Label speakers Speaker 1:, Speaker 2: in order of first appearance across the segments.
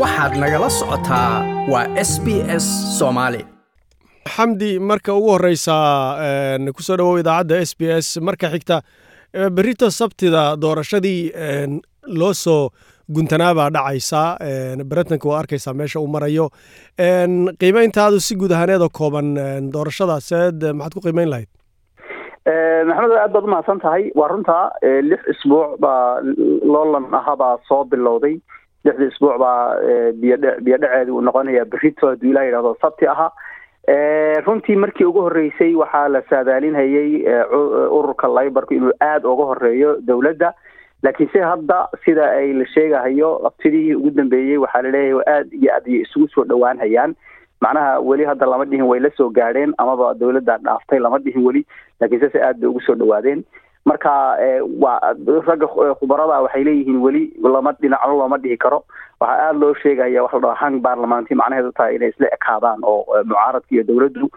Speaker 1: waxaad nagala socotaa waa s b s soomaali
Speaker 2: xamdi marka ugu horeysa ku soo dhawow idaacadda s b s marka xigta berito sabtida doorashadii loo soo guntanaabaa dhacaysa baritanka waa arkaysaa meesha uu marayo. Qiimeyntaadu si guud ahaaneedoo kooban doorashada seed maxaad ku qiimeyn lahayd?
Speaker 3: Maxamed aad baad umahadsan tahay. Waa runtaa lix isbuuc baa loolan ahabaa soo bilowday lixda isbuuc baa biyodhe biyodhaceedi uu noqonaya berito hadduu ilah yidhahdo sabti ahaa runtii markii ugu horreysay waxaa la saadaalinhayay ururka libarku inuu aada uga horeeyo dowladda laakiin si hadda sida ay la sheegahayo abtidihii ugu dambeeyey waxaa la leeyahay aad iyo aad iyo isugu soo dhawaanhayaan macnaha weli hadda lama dhihin way la soo gaadheen amaba dowladda dhaaftay lama dhihin weli laakiin sase aad bay ugu soo dhawaadeen marka waa ragga khubarada waxay leeyihiin weli lama dhinacno looma dhihi karo. Waxaa aada loo sheegaya waxa la dhaha hang baarlamaanti macnaheedu tahay inay isla ekaadaan oo mucaaradka iyo dowladdu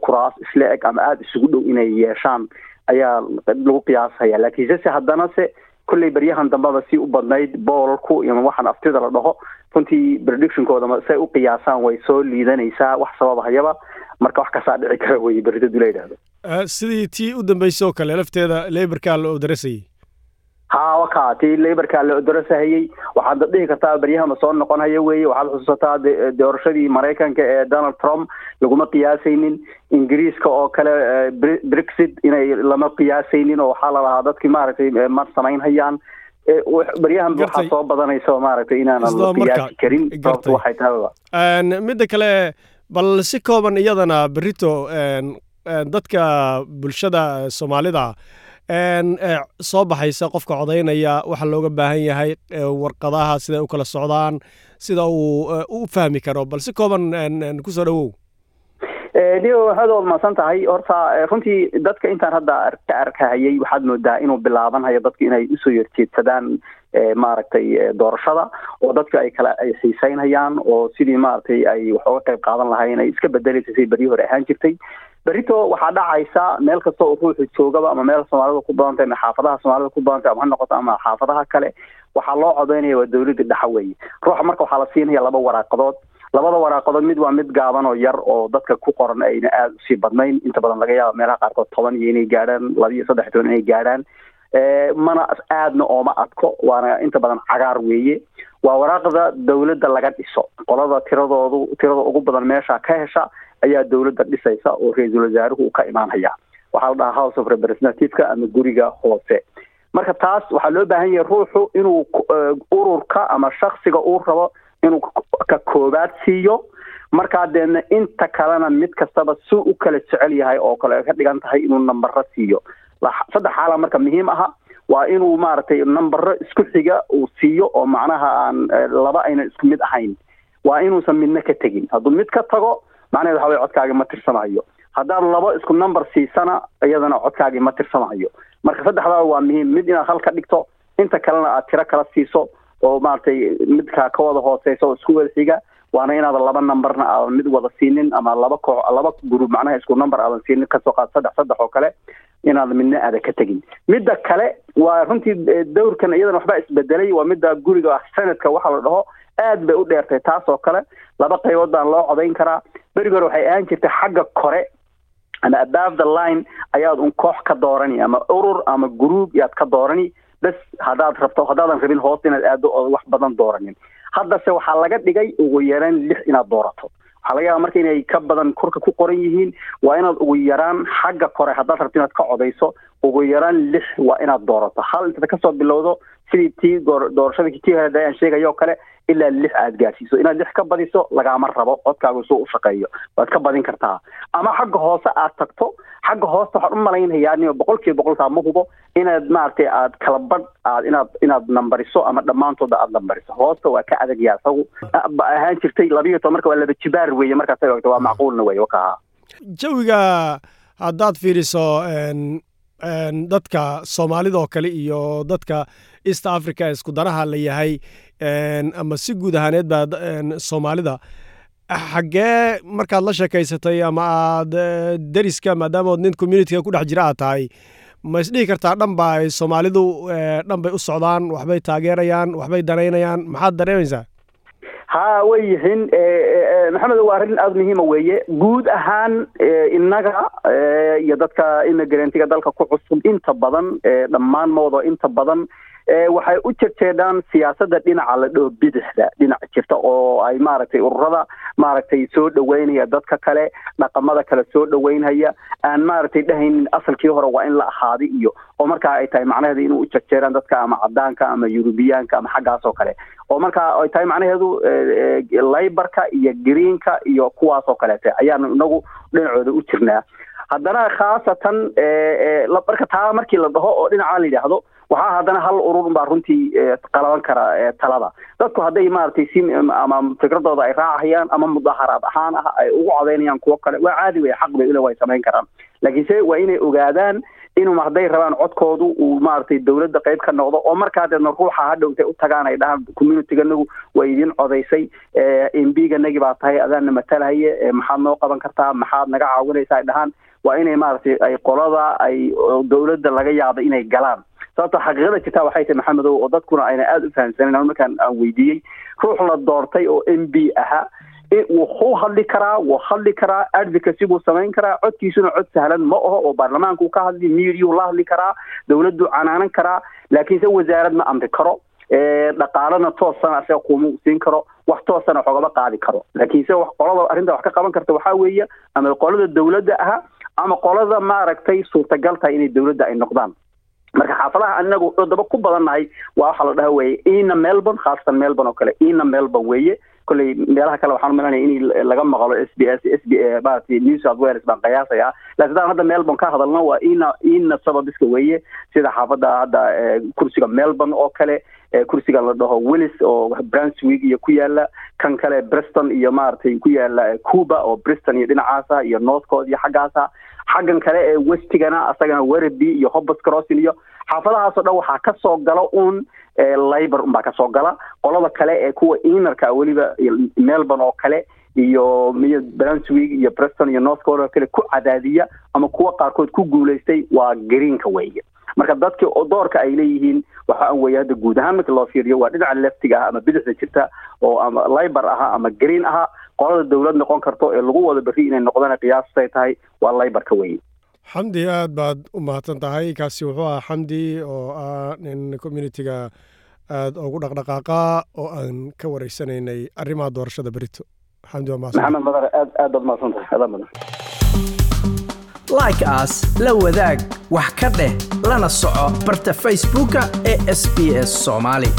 Speaker 3: kuraas isla eg ama aada isugu dhow inay yeeshaan. Ayaa lagu qiyaashaya laakiin sase haddana se kolley baryahan dambeba si u badnayd boolku iyo waxaan aftida la dhaho runtii predictionkooda say u qiyaasaan way soo liidanaysaa wax sababahayaba marka wax kasaa dhici kara wey berritadu la yidhahdo
Speaker 2: sidii tii u dambeysay oo kale lafteeda lebarkaa la odarasayey
Speaker 3: ha waka tii laborkaa la odarasahayey waxaad dhihi kartaa beryahama soo noqonhaya weye waxaad xusuusataa doorashadii maraykanka ee donald trump. Laguma qiyaasaynin. Ingiriiska oo kale brexit inay lama qiyaasaynin oo waxaa lalahaa dadkii maaragtay ma samaynhayaan beryahan waxaa soo badanaysa maaragtay inaanan la qiyaasi karin. sababtu waxay tahayba
Speaker 2: midda kale bal si kooban iyadana berito dadka bulshada soomaalida soo baxaysa qofka codaynaya waxa looga baahan yahay warqadaha siday u kala socdaan sida uu u fahmi karo. Bal si kooban ku soo dhawow.
Speaker 3: Dio waxaad ood mahadsan tahay horta runtii dadka intaan hadda ka arkahayay waxaad moodaa inuu bilaabanhayo dadka inay u soo yerjeedsadaan maaragtay doorashada oo dadka ay kala ay xiiseynhayaan oo sidii maaragtay ay wax uga qayb qaadan lahayn ay iska bedelaysa siday beryi hore ahaan jirtay. Berito waxaa dhacaysa meel kasta oo ruuxu joogaba ama meel soomaalida ku badantay ama xaafadaha soomaalida ku badantay ama ha noqoto ama xaafadaha kale waxaa loo codeynaya waa dowladda dhexa weeye. Ruuxa marka waxaa la siinaya laba waraaqadood. Labada waraaqadood mid waa mid gaaban oo yar oo dadka ku qoran ayna aada u sii badnayn. Inta badan laga yaaba meelaha qaarkood toban iyo inay gaadhaan laba iyo saddex toban inay gaadhaan mana aadna ooma adko waana inta badan cagaar weeye. Waa waraaqda dowladda laga dhiso. Qolada tiradoodu tirada ugu badan meesha ka hesha ayaa dowladda dhisaysa oo ra'iisul wasaaruhu ka imaanhaya waxaa la dhahaa house of representativeka ama guriga hoose. Marka taas waxaa loo baahan yahay ruuxu inuu ururka ama shaksiga uu rabo inuu ka koobaad siiyo. Markaa deedna inta kalena mid kastaba si u kala jecel yahay oo kale ka dhigan tahay inuu nambaro siiyo saddex xaala marka muhiim aha waa inuu maaragtay nambaro isku xiga uu siiyo oo macnaha aan laba aynan isku mid ahayn. Waa inuusan midna ka tegin. Hadduu mid ka tago macnaheed waxa wey codkaagi ma tirsamahayo haddaad labo isku number siisana iyadana codkaagi ma tirsamahayo marka saddexdaa waa muhiim. Mid inaad hal ka dhigto inta kalena aad tiro kala siiso oo maaragtay midka ka wada hooseysa oo isku wada xiga waana inaadan laba numberna aadan mid wada siinin ama laba koox laba group macnaha isku number aadan siinin ka soo qaad saddex saddex oo kale inaadan midna aadan ka tegin. Midda kale waa runtii dowrkan iyadana waxbaa isbedelay waa midda guriga sanadka waxaa la dhaho aad bay u dheertay. Taas oo kale laba qaybood baan loo codayn karaa. Berigi hore waxay ahaan jirtay xagga kore ama above the line ayaad un koox ka doorani ama urur ama group yaad ka doorani. Bes haddaad rabto haddaadan rabin hoos inaad aado oo wax badan dooranin haddase waxaa laga dhigay ugu yaraan lix inaad doorato waxaa laga yaaba marka inay ka badan korka ku qoran yihiin waa inaad ugu yaraan xagga kore haddaad rabto inaad ka codayso ugu yaraan lix waa inaad doorato. Hal intaad ka soo bilowdo sidii tii doorashada tii hore aan sheegayo kale ilaa lix aad gaarsiiso. Inaad lix ka badiso lagaama rabo codkaagu suu u shaqeeyo. Waad ka badin kartaa. Ama xagga hoose aad tagto xagga hoosta waxaan u malaynayaa nio boqol boqolkaa ma hubo inaad maaragtay aad kala badh aad inaad inaad nambariso ama dhammaantooda aad nambariso. Hoosta waa ka adagyaa isagu ahaan jirtay labiiyo toban marka waa laba jibaar weeye markaas waa macquulna weye wakaha.
Speaker 2: Jawiga haddaad fiiriso dadka soomaalida oo kale iyo dadka east africa isku danaha la yahay ama si guud ahaaneed baa soomaalida. Xaggee markaad la sheekaysatay ama aad deriska maadaamaod nin communityga ku dhex jira aad tahay ma isdhihi kartaa dhan ba ay soomaalidu dhan bay u socdaan waxbay taageerayaan waxbay danaynayaan maxaad dareemaysaa
Speaker 3: ha way yihiin maxamed waa arrin aada muhiima weeye. Guud ahaan innaga iyo dadka immigrantga dalka ku cusub inta badan dhammaan moodo inta badan waxay u jejeedhaan siyaasadda dhinaca la dhaho bidixda dhinac jirta oo ay maaragtay ururada maaragtay soo dhaweynaya dadka kale dhaqamada kale soo dhaweynhaya aan maaragtay dhahaynin asalkii hore waa in la ahaada iyo oo markaa ay tahay macnaheedu inuu u jejeeraan dadka ama cadaanka ama yurubiyaanka ama xaggaas oo kale. Oo markaa ay tahay macnaheedu laybarka iyo greenka iyo kuwaas oo kaleete ayaanu inagu dhinacooda u jirnaa. Haddana khaasatan marka taa markii la dhaho oo dhinacaa la yidhaahdo waxaa haddana hal urur baa runtii qalaban kara talada. Dadku hadday maaragtay si ama fikradooda ay raacayaan ama mudaharaad ahaan ah ay ugu codaynayaan kuwo kale waa caadi wey xaq bay ule way samayn karaan. Laakiinse waa inay ogaadaan inuu hadday rabaan codkoodu uu maaragtay dawladda qayb ka noqdo oo markaa deedna ruuxa hadhowtay u tagaan ay dhahaan communityganagu waa idin codaysay mbiganagi baa tahay adaana matalahaye maxaad noo qaban kartaa maxaad naga caawinaysa ay dhahaan. Waa inay maaragtay ay qolada ay dawladda laga yaabo inay galaan sababto xaqiiqada jirtaa waxay tahay maxamedow oo dadkuna ayna aada u fahamsanen markaan aan weydiiyey ruux la doortay oo m b ahaa wuu hadli karaa wuu hadli karaa advocacy buu samayn karaa codkiisuna cod sahlan ma aho oo baarlamaanku ka hadli mediau la hadli karaa dawladdu canaanan karaa laakiinse wasaarad ma amri karo dhaqaalana toosana isaga kuma siin karo wax toosana xogama qaadi karo. Laakiinse qolada arrinta wax ka qaban karta waxaa weeye ama qolada dawladda aha ama qolada maaragtay suurtagal tahay inay dawladda ay noqdaan marka xaafadaha anagu daba ku badannahay waa waxaa la dhaha weye ina melbourne khaasatan melbourne oo kale. Ina melbourne weeye. Kolley meelaha kale waxaan umalanaya in laga maqlo s b s s b maaragtay new south wales baan qiyaasaya laakiin hadaan hadda melbourne ka hadalno waa ina ina sababiska weeye sida xaafadda hadda kursiga melbourne oo kale kursiga la dhaho willis oo brunswick iyo ku yaalla kan kale briston iyo maaragtay ku yaalla cuba oo briston iyo dhinacaasa iyo northcourt iyo xaggaasa. Xaggan kale ee westigana asagana werreby iyo hobos crossin iyo xaafadahaasoo dhan waxaa ka soo gala uun labor unbaa ka soo gala. Qolada kale ee kuwa inarka weliba melbourne oo kale iyo miyo brunswick iyo briston iyo northcourt oo kale ku cadaadiya ama kuwa qaarkood ku guulaystay waa greenka weeye marka dadki doorka ay leeyihiin waxa an weeye hadda guud ahaan marka loo fiiriyo waa dhinaca leftiga ah ama bidixda jirta oo ama libor aha ama green aha qolada dawlad noqon karto ee lagu wada berri inay noqdana qiyaastay tahay waa liborka weeye
Speaker 2: xamdi aad baad u mahadsan tahay kaasi wuxuu ahaa xamdi oo ah nin communitiga aada ugu dhaqdhaqaaqa oo aan ka wareysanaynay arrimaha doorashada berito xamdi waa mahadsan.
Speaker 3: Maxamed madar aad aad baad mahadsan tahay adaa badan
Speaker 1: like as la wadaag wax ka dheh lana soco barta facebooka ee sb s soomaali